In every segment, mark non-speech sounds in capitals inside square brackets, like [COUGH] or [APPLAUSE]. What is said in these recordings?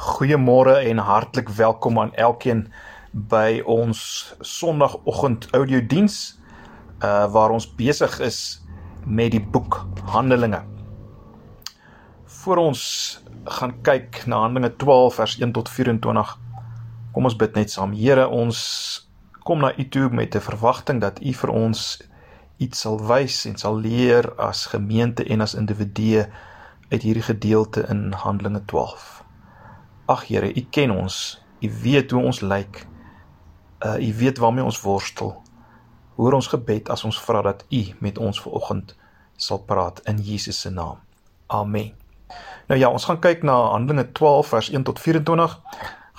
Goeiemôre en hartlik welkom aan elkeen by ons Sondagoggend audiodiens uh waar ons besig is met die boek Handelinge. Voor ons gaan kyk na Handelinge 12 vers 1 tot 24. Kom ons bid net saam. Here, ons kom na U toe met 'n verwagting dat U vir ons iets sal wys en sal leer as gemeente en as individue uit hierdie gedeelte in Handelinge 12. Ag Here, U ken ons. U weet hoe ons lyk. Uh U weet waarmee ons worstel. Hoor ons gebed as ons vra dat U met ons vanoggend sal praat in Jesus se naam. Amen. Nou ja, ons gaan kyk na Handelinge 12 vers 1 tot 24.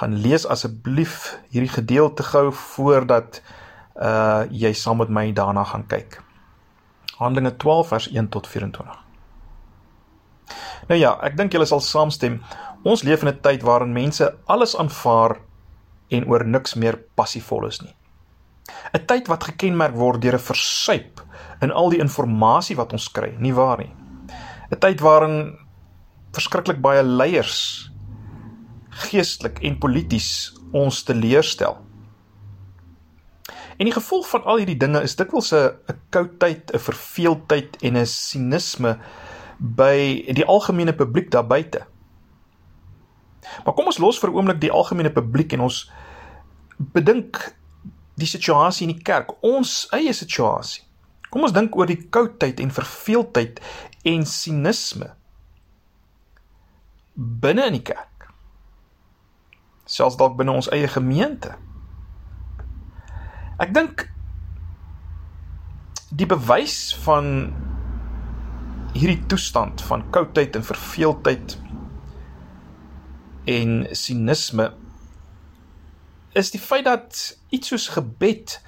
Gaan lees asseblief hierdie gedeelte gou voordat uh jy saam met my daarna gaan kyk. Handelinge 12 vers 1 tot 24. Nou ja, ek dink julle sal saamstem. Ons leef in 'n tyd waarin mense alles aanvaar en oor niks meer passievol is nie. 'n Tyd wat gekenmerk word deur 'n versuip in al die inligting wat ons kry, nie waar nie? 'n Tyd waarin verskriklik baie leiers geestelik en polities ons teleurstel. En die gevolg van al hierdie dinge is dikwels 'n 'n koudheid, 'n verveeldheid en 'n sinisme by die algemene publiek daar buite. Maar kom ons los vir 'n oomblik die algemene publiek en ons bedink die situasie in die kerk, ons eie situasie. Kom ons dink oor die koudheid en verveeldheid en sinisme binne in die kerk. Selfs dalk binne ons eie gemeente. Ek dink die bewys van hierdie toestand van koudheid en verveeldheid en sinisme is die feit dat iets soos gebed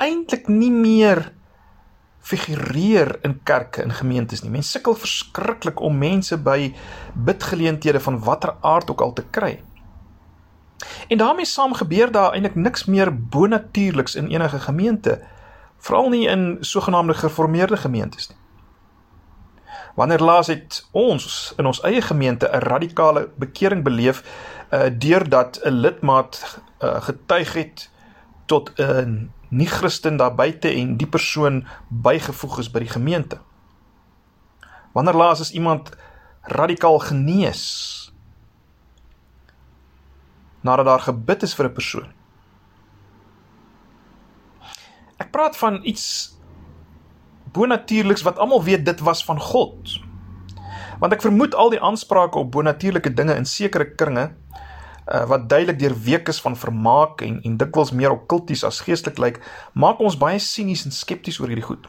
eintlik nie meer figureer in kerke en gemeentes nie. Mense sukkel verskriklik om mense by bidgeleenthede van watter aard ook al te kry. En daarmee saam gebeur daar eintlik niks meer bonatuurliks in enige gemeente, veral nie in sogenaamde gereformeerde gemeentes nie. Wanneer laas het ons in ons eie gemeente 'n radikale bekering beleef uh deurdat 'n lidmaat uh, getuig het tot 'n nie-Christen daar buite en die persoon bygevoeg is by die gemeente? Wanneer laas is iemand radikaal genees nadat daar gebid is vir 'n persoon? Ek praat van iets bonatuurliks wat almal weet dit was van God. Want ek vermoed al die aansprake op bonatuurlike dinge in sekere kringe uh, wat duidelik deur week is van vermaak en en dikwels meer okkulties as geestelik lyk, maak ons baie sinies en skepties oor hierdie goed.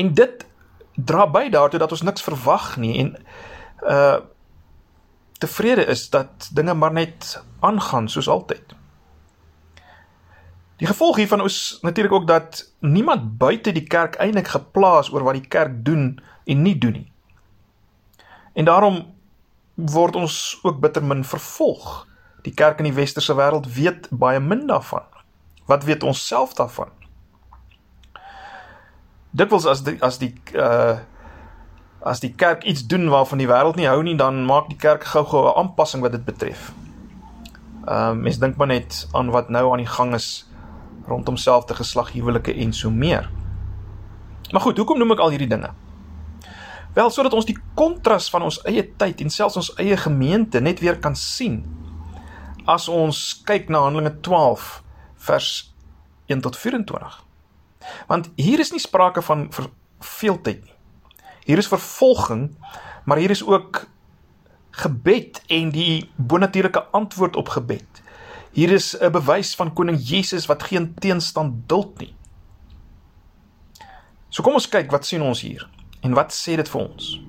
En dit dra by daartoe dat ons niks verwag nie en uh tevrede is dat dinge maar net aangaan soos altyd. Die gevolg hiervan is natuurlik ook dat niemand buite die kerk eintlik geplaas oor wat die kerk doen en nie doen nie. En daarom word ons ook bitter min vervolg. Die kerk in die westerse wêreld weet baie min daarvan. Wat weet ons self daarvan? Dikwels as die as die uh as die kerk iets doen waarvan die wêreld nie hou nie, dan maak die kerk gou-gou 'n aanpassing wat dit betref. Ehm uh, mens dink maar net aan wat nou aan die gang is rondom selfde geslag huwelike en so meer. Maar goed, hoekom noem ek al hierdie dinge? Wel sodat ons die kontras van ons eie tyd en selfs ons eie gemeente net weer kan sien. As ons kyk na Handelinge 12 vers 1 tot 24. Want hier is nie sprake van veeltyd nie. Hier is vervolging, maar hier is ook gebed en die bonatuurlike antwoord op gebed. Hier is 'n bewys van koning Jesus wat geen teenstand duld nie. So kom ons kyk wat sien ons hier en wat sê dit vir ons?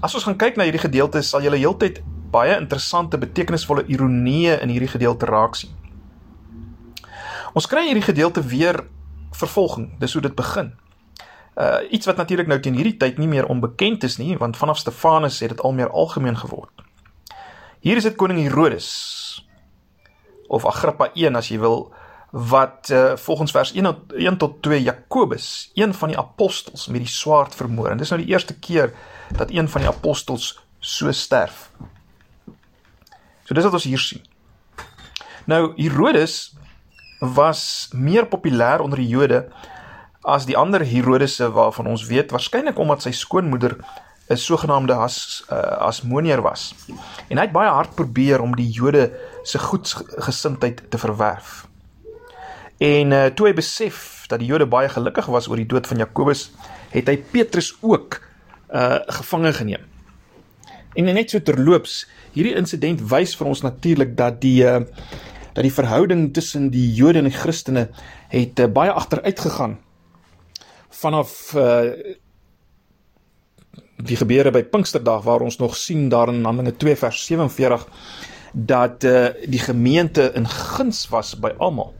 As ons gaan kyk na hierdie gedeelte, sal jy heeltyd baie interessante betekenisvolle ironieë in hierdie gedeelte raak sien. Ons kry hierdie gedeelte weer vervolging, dis hoe dit begin. Uh iets wat natuurlik nou teen hierdie tyd nie meer onbekend is nie, want vanaf Stefanus het dit al meer algemeen geword. Hier is dit koning Herodes of Agrippa 1 as jy wil wat uh, volgens vers 1 tot 1 tot 2 Jakobus, een van die apostels met die swaard vermoor. En dis nou die eerste keer dat een van die apostels so sterf. So dis wat ons hier sien. Nou Herodes was meer populêr onder die Jode as die ander Herodese waarvan ons weet, waarskynlik omdat sy skoonmoeder 'n sogenaamde as uh, asmonier was. En hy het baie hard probeer om die Jode se goedgesindheid te verwerf. En uh, toe hy besef dat die Jode baie gelukkig was oor die dood van Jakobus, het hy Petrus ook uh gevange geneem. En net so terloops, hierdie insident wys vir ons natuurlik dat die uh dat die verhouding tussen die Jode en die Christene het uh, baie agteruit gegaan vanaf uh die gebeure by Pinksterdag waar ons nog sien daar in Handelinge 2 vers 47 dat uh die gemeente in guns was by almal.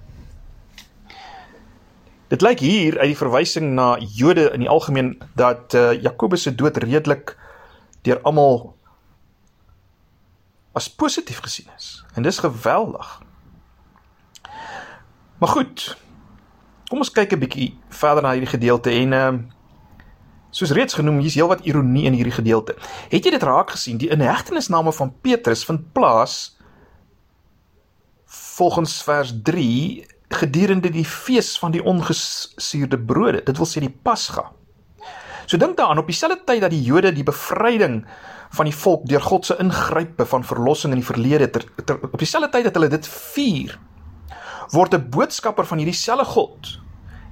Dit lyk hier uit die verwysing na Jode in die algemeen dat uh Jakobus se dood redelik deur almal as positief gesien is. En dis geweldig. Maar goed. Kom ons kyk 'n bietjie verder na hierdie gedeelte en uh, soos reeds genoem, hier's heelwat ironie in hierdie gedeelte. Het jy dit raak gesien? Die inhegtenisname van Petrus vind plaas volgens vers 3 gedurende die fees van die ongesuurde brode. Dit wil sê die Pasga. So dink daaraan op dieselfde tyd dat die Jode die bevryding van die volk deur God se ingrype van verlossing in die verlede ter, ter, op dieselfde tyd dat hulle dit vier word 'n boodskapper van hierdie selfde God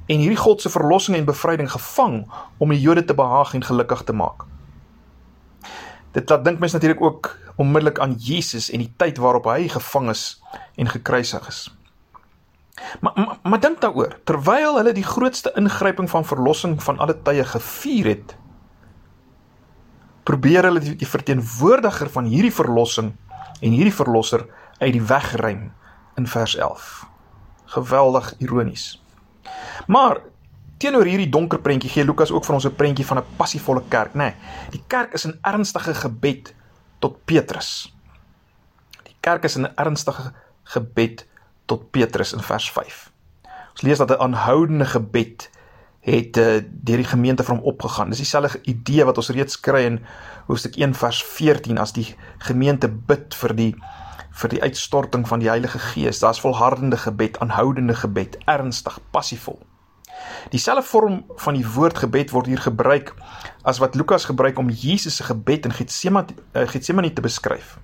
en hierdie God se verlossing en bevryding gevang om die Jode te behaag en gelukkig te maak. Dit laat dink mens natuurlik ook onmiddellik aan Jesus en die tyd waarop hy gevang is en gekruisig is. Maar maar, maar dink daaroor, terwyl hulle die grootste ingryping van verlossing van alle tye gevier het, probeer hulle die, die verteenwoordiger van hierdie verlossing en hierdie verlosser uit die weg ruim in vers 11 geweldig ironies. Maar teenoor hierdie donker prentjie gee Lukas ook vir ons 'n prentjie van 'n passievolle kerk, nê. Nee, die kerk is 'n ernstige gebed tot Petrus. Die kerk is 'n ernstige gebed tot Petrus in vers 5. Ons lees dat 'n aanhoudende gebed het uh, deur die gemeente van hom opgegaan. Dis dieselfde idee wat ons reeds kry in hoofstuk 1 vers 14 as die gemeente bid vir die vir die uitstorting van die Heilige Gees. Daar's volhardende gebed, aanhoudende gebed, ernstig, passievol. Dieselfde vorm van die woord gebed word hier gebruik as wat Lukas gebruik om Jesus se gebed in Getsemane uh, Getsemane te beskryf.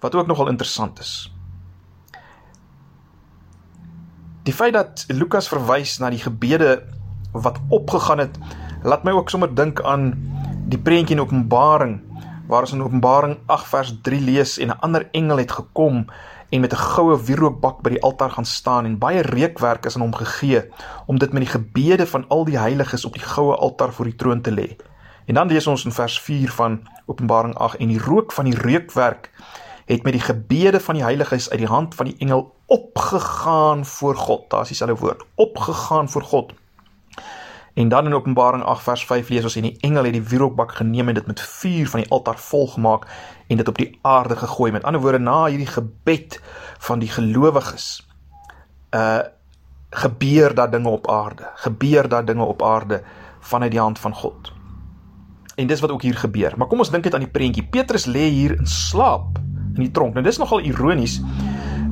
Wat ook nogal interessant is. Die feit dat Lukas verwys na die gebede wat opgegaan het, laat my ook sommer dink aan die prentjie in Openbaring waar ons in Openbaring 8 vers 3 lees en 'n ander engel het gekom en met 'n goue wierookbak by die altaar gaan staan en baie reukwerk is aan hom gegee om dit met die gebede van al die heiliges op die goue altaar voor die troon te lê. En dan lees ons in vers 4 van Openbaring 8 en die rook van die reukwerk het met die gebede van die heiliges uit die hand van die engel opgegaan voor God. Daar is dieselfde woord, opgegaan voor God. En dan in Openbaring 8 vers 5 lees ons en die engel het die wierookbak geneem en dit met vuur van die altaar volgemaak en dit op die aarde gegooi. Met ander woorde, na hierdie gebed van die gelowiges, uh gebeur daar dinge op aarde. Gebeur daar dinge op aarde vanuit die hand van God. En dis wat ook hier gebeur. Maar kom ons dink net aan die prentjie. Petrus lê hier in slaap in die tronk. Nou dis nogal ironies,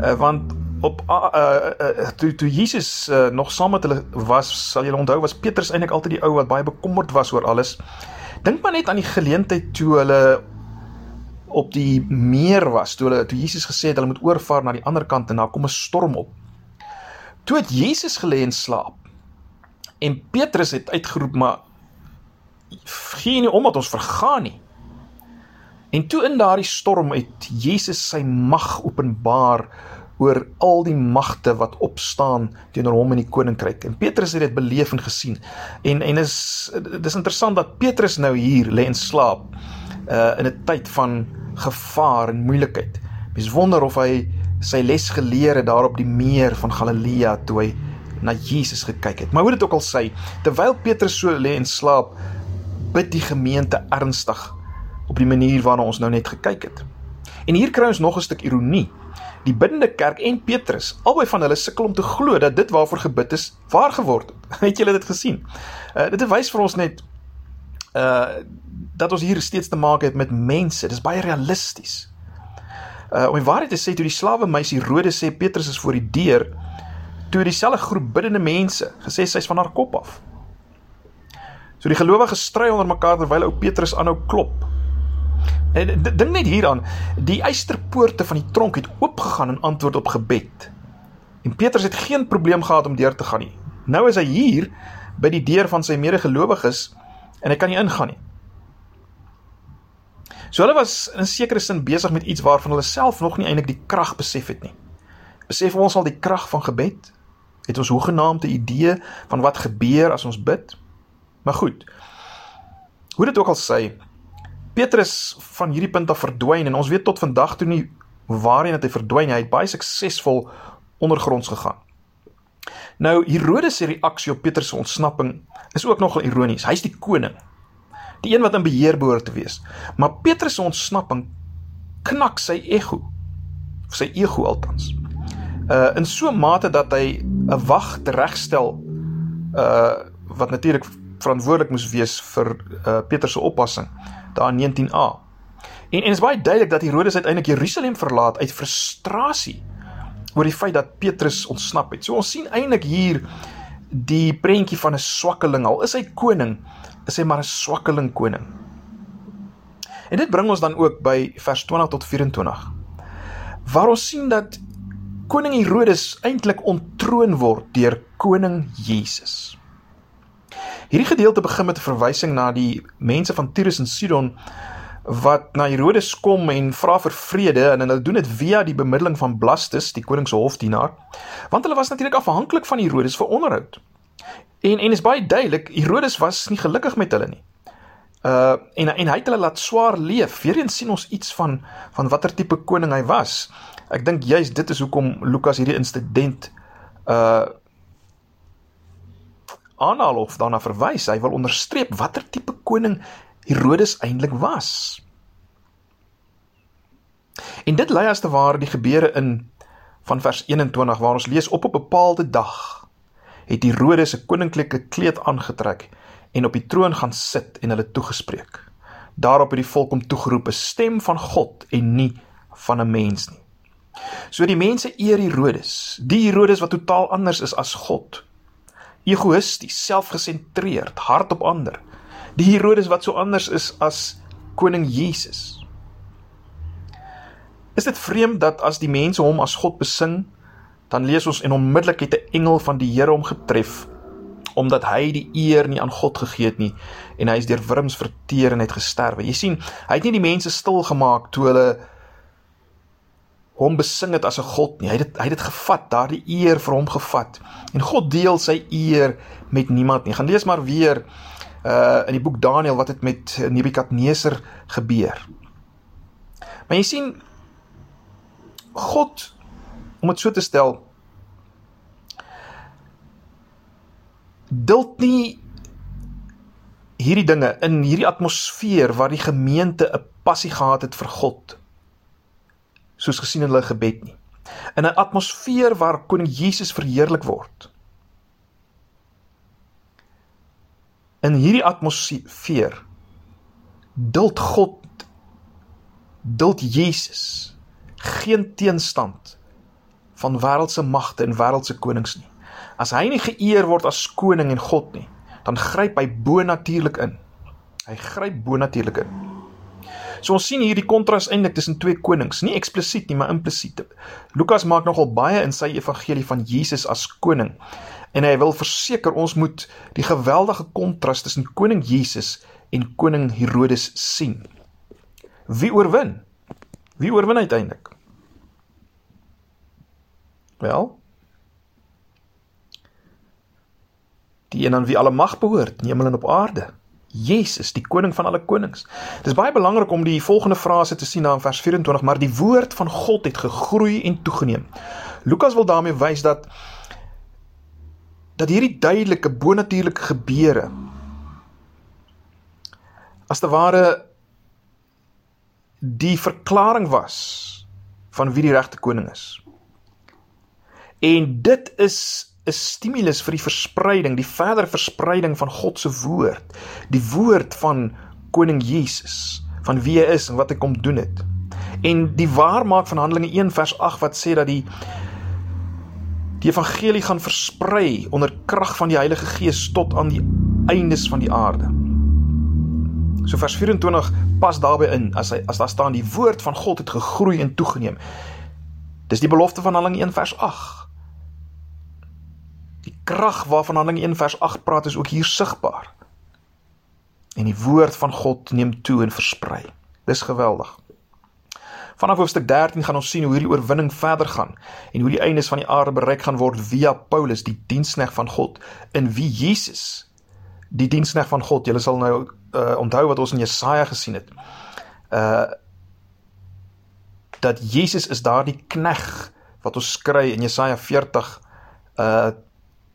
uh, want op uh, uh, toe toe Jesus uh, nog saam met hulle was, sal julle onthou was Petrus eintlik altyd die ou wat baie bekommerd was oor alles. Dink maar net aan die geleentheid toe hulle op die meer was, toe hulle toe Jesus gesê het hulle moet oorvaar na die ander kant en daar kom 'n storm op. Toe het Jesus gelê en slaap. En Petrus het uitgeroep maar gee nie om dat ons vergaan nie. En toe in daardie storm het Jesus sy mag openbaar oor al die magte wat opstaan teenoor hom in die koninkryk. En Petrus het dit beleef en gesien. En en is dis interessant dat Petrus nou hier lê en slaap uh in 'n tyd van gevaar en moeilikheid. Mens wonder of hy sy les geleer het daar op die meer van Galilea toe hy na Jesus gekyk het. Maar hoe dit ook al sê, terwyl Petrus so lê en slaap, bid die gemeente ernstig op die manier waarna ons nou net gekyk het. En hier kry ons nog 'n stuk ironie die biddende kerk en Petrus, albei van hulle sukkel om te glo dat dit waarvoor gebid is, waar geword het. [LAUGHS] Het julle dit gesien? Uh dit wys vir ons net uh dat ons hier steeds te maak het met mense. Dis baie realisties. Uh om die waarheid te sê, toe die slawe meisie Rode sê Petrus is voor die deur, toe dieselfde groep biddende mense gesê sy's van haar kop af. So die gelowiges stry onder mekaar terwyl ou Petrus aanhou klop. En dink net hieraan, die eysterpoorte van die tronk het oopgegaan in antwoord op gebed. En Petrus het geen probleem gehad om deur te gaan nie. Nou is hy hier by die deur van sy medegelowiges en hy kan nie ingaan nie. So hulle was in 'n sekere sin besig met iets waarvan hulle self nog nie eintlik die krag besef het nie. Besef ons al die krag van gebed? Het ons hoegenaamde idee van wat gebeur as ons bid? Maar goed. Hoe dit ook al sê, Petrus van hierdie punt af verdwyn en ons weet tot vandag toe nie waarheen hy verdwyn. Hy het baie suksesvol ondergronds gegaan. Nou Herodes se reaksie op Petrus se ontsnapping is ook nogal ironies. Hy's die koning. Die een wat in beheer behoort te wees. Maar Petrus se ontsnapping knak sy ego. Sy ego althans. Uh in so 'n mate dat hy 'n wag teregstel uh wat natuurlik verantwoordelik moes wees vir uh Petrus se oppassing daar in 19a. En en is baie duidelik dat Herodes uiteindelik Jerusalem verlaat uit frustrasie oor die feit dat Petrus ontsnap het. So ons sien eintlik hier die prentjie van 'n swakkeling. Al is hy koning, is hy maar 'n swakkeling koning. En dit bring ons dan ook by vers 20 tot 24. Waar ons sien dat koning Herodes eintlik ontroon word deur koning Jesus. Hierdie gedeelte begin met 'n verwysing na die mense van Tyrus en Sidon wat na Herodes kom en vra vir vrede en hulle doen dit via die bemiddeling van Blastus, die koning se hofdienaar, want hulle was natuurlik afhanklik van Herodes vir onderhoud. En en is baie duidelik, Herodes was nie gelukkig met hulle nie. Uh en en hy het hulle laat swaar leef. Weereens sien ons iets van van watter tipe koning hy was. Ek dink juist dit is hoekom Lukas hierdie insident uh aanhaal of daarna verwys. Hy wil onderstreep watter tipe koning Herodes eintlik was. En dit lei as te ware die gebeure in van vers 21 waar ons lees op 'n bepaalde dag het Herodes 'n koninklike kleed aangetrek en op die troon gaan sit en hulle toegespreek. Daarop het die volk hom toegeroep 'n stem van God en nie van 'n mens nie. So die mense eer Herodes, die Herodes wat totaal anders is as God egoïsties, selfgesentreerd, hard op ander. Die Herodes wat so anders is as koning Jesus. Is dit vreemd dat as die mense hom as God besing, dan lees ons en onmiddellik het 'n engel van die Here hom getref omdat hy die eer nie aan God gegee het nie en hy is deur wurms verteer en het gesterwe. Jy sien, hy het nie die mense stil gemaak toe hulle hom besing het as 'n god nie. Hy het hy het dit gevat, daardie eer vir hom gevat. En God deel sy eer met niemand nie. Gaan lees maar weer uh in die boek Daniël wat het met Nebukadneser gebeur. Maar jy sien God om dit so te stel duld nie hierdie dinge in hierdie atmosfeer waar die gemeente 'n passie gehad het vir God soos gesien in hulle gebed nie. In 'n atmosfeer waar koning Jesus verheerlik word. In hierdie atmosfeer duld God duld Jesus geen teenstand van wêreldse magte en wêreldse konings nie. As hy nie geëer word as koning en God nie, dan gryp hy bo-natuurlik in. Hy gryp bo-natuurlik in. So ons sien hier die kontras eintlik tussen twee konings, nie eksplisiet nie, maar implisiet. Lukas maak nogal baie in sy evangelie van Jesus as koning. En hy wil verseker ons moet die geweldige kontras tussen koning Jesus en koning Herodes sien. Wie oorwin? Wie oorwin uiteindelik? Wel, die een aan wie alle mag behoort, in hemel en op aarde. Jesus, die koning van alle konings. Dit is baie belangrik om die volgende frase te sien na in vers 24, maar die woord van God het gegroei en toegeneem. Lukas wil daarmee wys dat dat hierdie duidelike bonatuurlike gebeure as te ware die verklaring was van wie die regte koning is. En dit is 'n stimulus vir die verspreiding, die verdere verspreiding van God se woord, die woord van koning Jesus, van wie hy is en wat hy kom doen het. En die waarmaak van Handelinge 1 vers 8 wat sê dat die die evangelie gaan versprei onder krag van die Heilige Gees tot aan die eindes van die aarde. So vers 24 pas daarbey in as hy as daar staan die woord van God het gegroei en toegeneem. Dis die belofte van Handelinge 1 vers 8. Krag waarvan Handelinge 1 vers 8 praat is ook hier sigbaar. En die woord van God neem toe en versprei. Dis geweldig. Vanaf hoofstuk 13 gaan ons sien hoe hierdie oorwinning verder gaan en hoe die eindes van die aarde bereik gaan word via Paulus, die diensknegt van God, in wie Jesus die diensknegt van God. Julle sal nou uh, onthou wat ons in Jesaja gesien het. Uh dat Jesus is daardie knegg wat ons kry in Jesaja 40 uh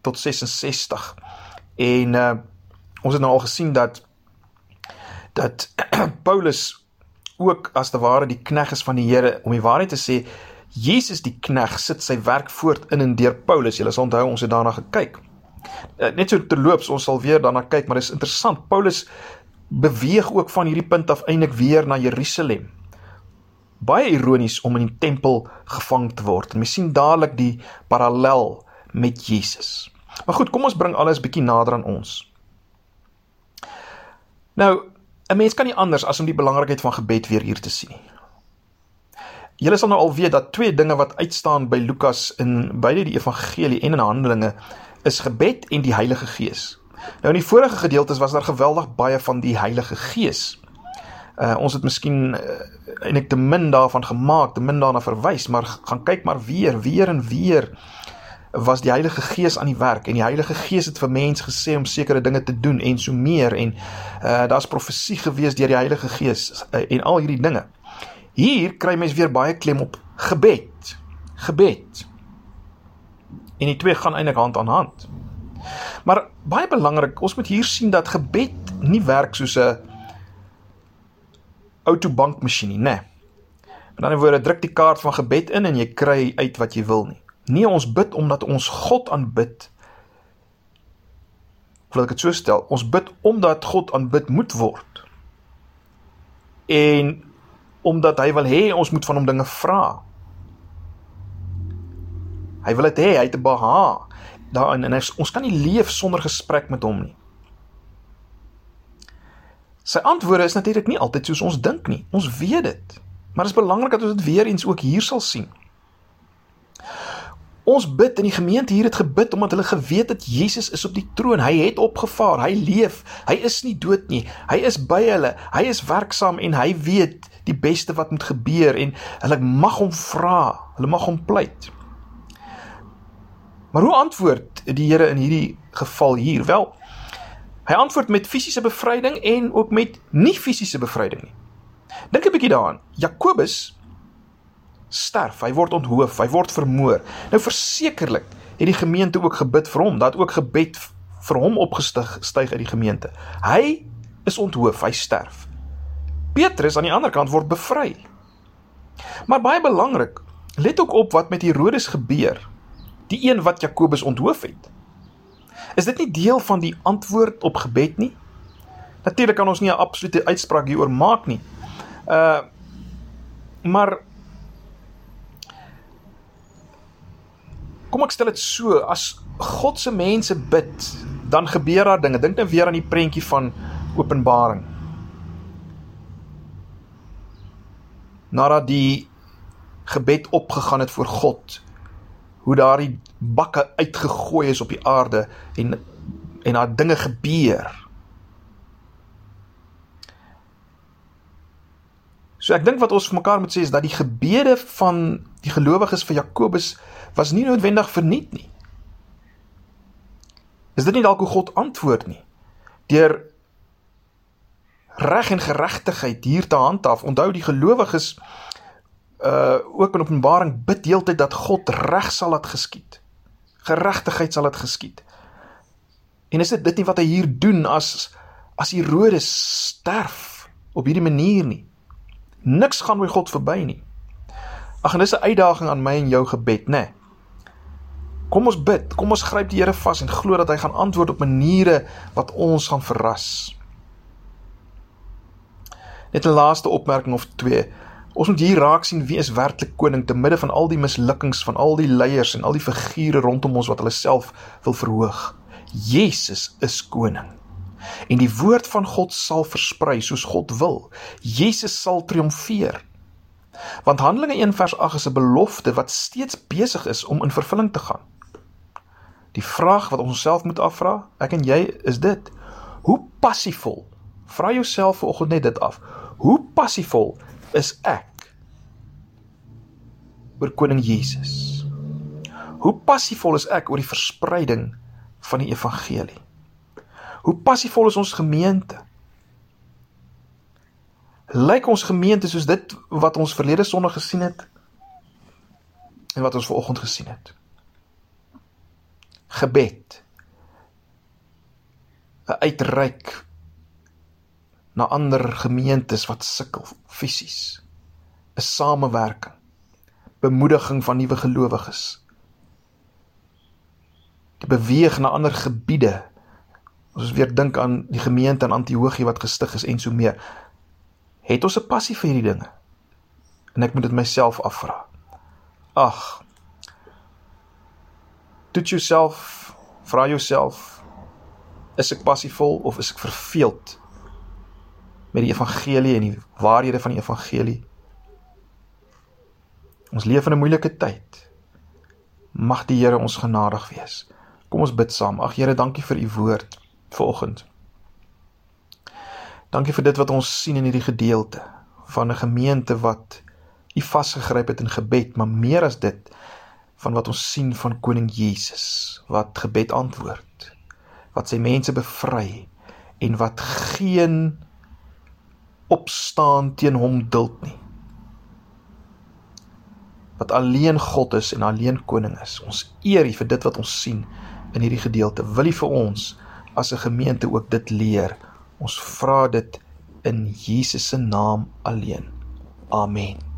tot 66. En uh ons het nou al gesien dat dat [CLEARS THROAT] Paulus ook as te ware die knegg is van die Here om die waarheid te sê Jesus die knegg sit sy werk voort in en deur Paulus. Julle sal onthou ons het daarna gekyk. Eh, net so terloops, ons sal weer daarna kyk, maar dit is interessant. Paulus beweeg ook van hierdie punt af eintlik weer na Jerusalem. Baie ironies om in die tempel gevang te word. En mens sien dadelik die parallel met Jesus. Maar goed, kom ons bring alles bietjie nader aan ons. Nou, 'n mens kan nie anders as om die belangrikheid van gebed weer hier te sien nie. Julle sal nou al weet dat twee dinge wat uitstaan by Lukas in beide die evangelie en in Handelinge is gebed en die Heilige Gees. Nou in die vorige gedeeltes was daar geweldig baie van die Heilige Gees. Uh ons het miskien uh, eintlik te min daarvan gemaak, te min daarna verwys, maar gaan kyk maar weer, weer en weer was die Heilige Gees aan die werk en die Heilige Gees het vir mense gesê om sekere dinge te doen en so meer en uh daar's profesie gewees deur die Heilige Gees uh, en al hierdie dinge. Hier kry mens weer baie klem op gebed. Gebed. En die twee gaan eintlik hand aan hand. Maar baie belangrik, ons moet hier sien dat gebed nie werk soos 'n autobankmasjien nie, né? Nee. Met ander woorde, druk die kaart van gebed in en jy kry uit wat jy wil nie. Nee, ons bid omdat ons God aanbid. Wil ek dit so stel? Ons bid omdat God aanbid moet word. En omdat hy wil hê ons moet van hom dinge vra. Hy wil dit hê, hy het 'n beha daarin en ons kan nie leef sonder gesprek met hom nie. Sy antwoorde is natuurlik nie altyd soos ons dink nie. Ons weet dit. Maar dit is belangrik dat ons dit weer eens ook hier sal sien. Ons bid in die gemeente hier het gebid omdat hulle geweet het Jesus is op die troon. Hy het opgevaar. Hy leef. Hy is nie dood nie. Hy is by hulle. Hy is werksaam en hy weet die beste wat moet gebeur en hulle mag hom vra. Hulle mag hom pleit. Maar hoe antwoord die Here in hierdie geval hier? Wel, hy antwoord met fisiese bevryding en ook met nie fisiese bevryding nie. Dink 'n bietjie daaraan. Jakobus sterf, hy word onthoof, hy word vermoor. Nou versekerlik het die gemeente ook gebid vir hom, dat ook gebed vir hom opgestig styg uit die gemeente. Hy is onthoof, hy sterf. Petrus aan die ander kant word bevry. Maar baie belangrik, let ook op wat met Herodes gebeur. Die een wat Jakobus onthoof het. Is dit nie deel van die antwoord op gebed nie? Natuurlik kan ons nie 'n absolute uitspraak hieroor maak nie. Uh maar Kom ek stel dit so, as God se mense bid, dan gebeur daar dinge. Dink net weer aan die prentjie van Openbaring. Nadat die gebed opgegaan het voor God, hoe daardie bakke uitgegooi is op die aarde en en daar dinge gebeur. So ek dink wat ons vir mekaar moet sê is dat die gebede van die gelowiges vir Jakobus was nie noodwendig verniet nie. Is dit nie dalk hoe God antwoord nie? Deur reg en geregtigheid hier te handhaaf. Onthou die gelowiges uh ook in Openbaring bid heeltyd dat God reg sal laat geskied. Geregtigheid sal laat geskied. En is dit dit nie wat hy hier doen as as Herodes sterf op hierdie manier nie? Niks gaan by God verby nie. Ag en dis 'n uitdaging aan my en jou gebed, né? Nee. Kom ons bid, kom ons gryp die Here vas en glo dat hy gaan antwoord op maniere wat ons gaan verras. Net 'n laaste opmerking of twee. Ons moet hier raak sien wie is werklik koning te midde van al die mislukkings van al die leiers en al die figure rondom ons wat hulle self wil verhoog. Jesus is koning. En die woord van God sal versprei soos God wil. Jesus sal triomfeer. Want Handelinge 1 vers 8 is 'n belofte wat steeds besig is om in vervulling te gaan. Die vraag wat ons onsself moet afvra, ek en jy, is dit: Hoe passievol? Vra jouself vanoggend net dit af. Hoe passievol is ek oor koning Jesus? Hoe passievol is ek oor die verspreiding van die evangelie? Hoe passievol is ons gemeente? Lyk ons gemeente soos dit wat ons verlede Sondag gesien het en wat ons vanoggend gesien het? Gebed. 'n Uitreik na ander gemeentes wat sukkel fisies. 'n Samewerking. Bemoediging van nuwe gelowiges. Die beweeg na ander gebiede. Ons weer dink aan die gemeente in Antiochië wat gestig is en so meer. Het ons 'n passie vir hierdie dinge? En ek moet dit myself afvra. Ag. Toets jouself, vra jouself, is ek passievol of is ek verveeld met die evangelie en die waarhede van die evangelie. Ons leef in 'n moeilike tyd. Mag die Here ons genadig wees. Kom ons bid saam. Ag Here, dankie vir u woord vanoggend. Dankie vir dit wat ons sien in hierdie gedeelte van 'n gemeente wat u vasgegryp het in gebed, maar meer as dit van wat ons sien van koning Jesus wat gebed antwoord, wat sy mense bevry en wat geen opstaan teen hom duld nie. Wat alleen God is en alleen koning is. Ons eer U vir dit wat ons sien in hierdie gedeelte. Wil U vir ons as 'n gemeente ook dit leer? Ons vra dit in Jesus se naam alleen. Amen.